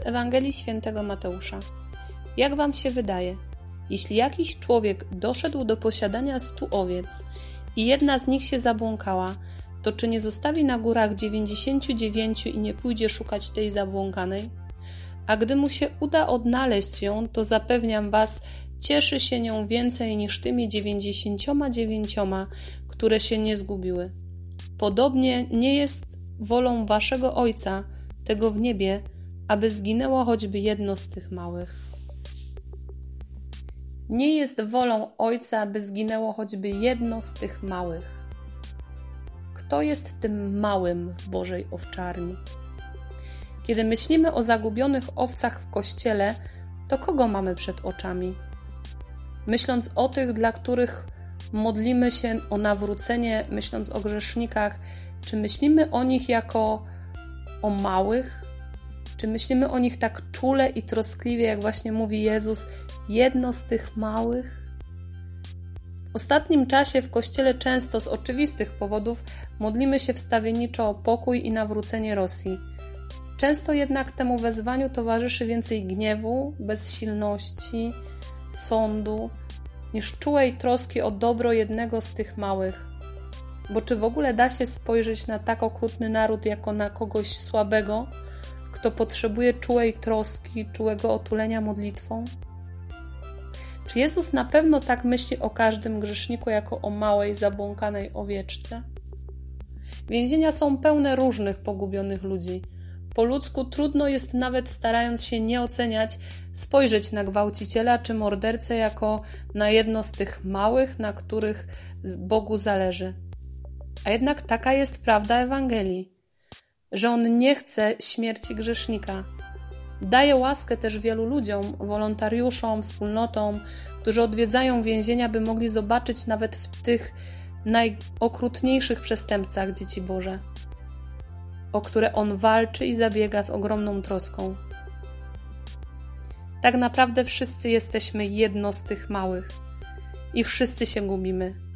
Z Ewangelii Świętego Mateusza. Jak wam się wydaje, jeśli jakiś człowiek doszedł do posiadania stu owiec i jedna z nich się zabłąkała, to czy nie zostawi na górach dziewięćdziesięciu dziewięciu i nie pójdzie szukać tej zabłąkanej? A gdy mu się uda odnaleźć ją, to zapewniam was, cieszy się nią więcej niż tymi dziewięćdziesięcioma dziewięcioma, które się nie zgubiły. Podobnie nie jest wolą waszego Ojca, tego w niebie, aby zginęło choćby jedno z tych małych. Nie jest wolą Ojca, aby zginęło choćby jedno z tych małych. Kto jest tym małym w Bożej owczarni? Kiedy myślimy o zagubionych owcach w kościele, to kogo mamy przed oczami? Myśląc o tych, dla których modlimy się o nawrócenie, myśląc o grzesznikach, czy myślimy o nich jako o małych, czy myślimy o nich tak czule i troskliwie, jak właśnie mówi Jezus, jedno z tych małych? W ostatnim czasie w kościele często z oczywistych powodów modlimy się wstawienniczo o pokój i nawrócenie Rosji. Często jednak temu wezwaniu towarzyszy więcej gniewu, bezsilności, sądu, niż czułej troski o dobro jednego z tych małych. Bo czy w ogóle da się spojrzeć na tak okrutny naród jako na kogoś słabego, kto potrzebuje czułej troski, czułego otulenia modlitwą? Czy Jezus na pewno tak myśli o każdym grzeszniku jako o małej, zabłąkanej owieczce? Więzienia są pełne różnych pogubionych ludzi. Po ludzku trudno jest nawet starając się nie oceniać, spojrzeć na gwałciciela czy mordercę jako na jedno z tych małych, na których Bogu zależy. A jednak taka jest prawda Ewangelii że On nie chce śmierci grzesznika. Daje łaskę też wielu ludziom, wolontariuszom, wspólnotom, którzy odwiedzają więzienia, by mogli zobaczyć nawet w tych najokrutniejszych przestępcach dzieci Boże, o które On walczy i zabiega z ogromną troską. Tak naprawdę wszyscy jesteśmy jedno z tych małych i wszyscy się gubimy.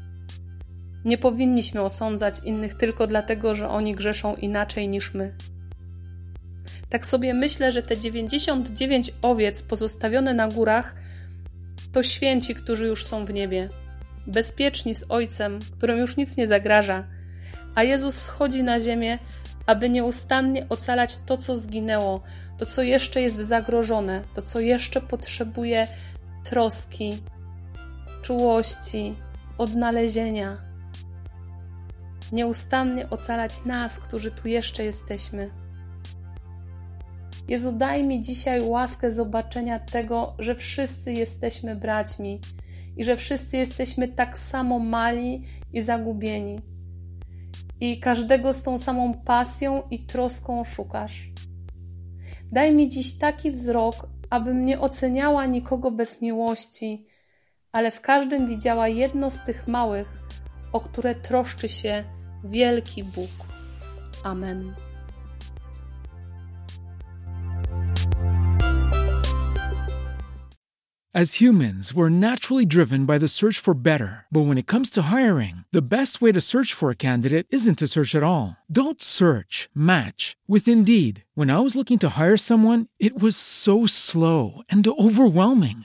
Nie powinniśmy osądzać innych tylko dlatego, że oni grzeszą inaczej niż my. Tak sobie myślę, że te 99 owiec pozostawione na górach to święci, którzy już są w niebie, bezpieczni z Ojcem, którym już nic nie zagraża, a Jezus schodzi na ziemię, aby nieustannie ocalać to, co zginęło, to, co jeszcze jest zagrożone, to, co jeszcze potrzebuje troski, czułości, odnalezienia nieustannie ocalać nas, którzy tu jeszcze jesteśmy. Jezu, daj mi dzisiaj łaskę zobaczenia tego, że wszyscy jesteśmy braćmi i że wszyscy jesteśmy tak samo mali i zagubieni. I każdego z tą samą pasją i troską szukasz. Daj mi dziś taki wzrok, abym nie oceniała nikogo bez miłości, ale w każdym widziała jedno z tych małych, o które troszczy się wielki Bóg. Amen. As humans, we're naturally driven by the search for better. But when it comes to hiring, the best way to search for a candidate isn't to search at all. Don't search, match with Indeed. When I was looking to hire someone, it was so slow and overwhelming.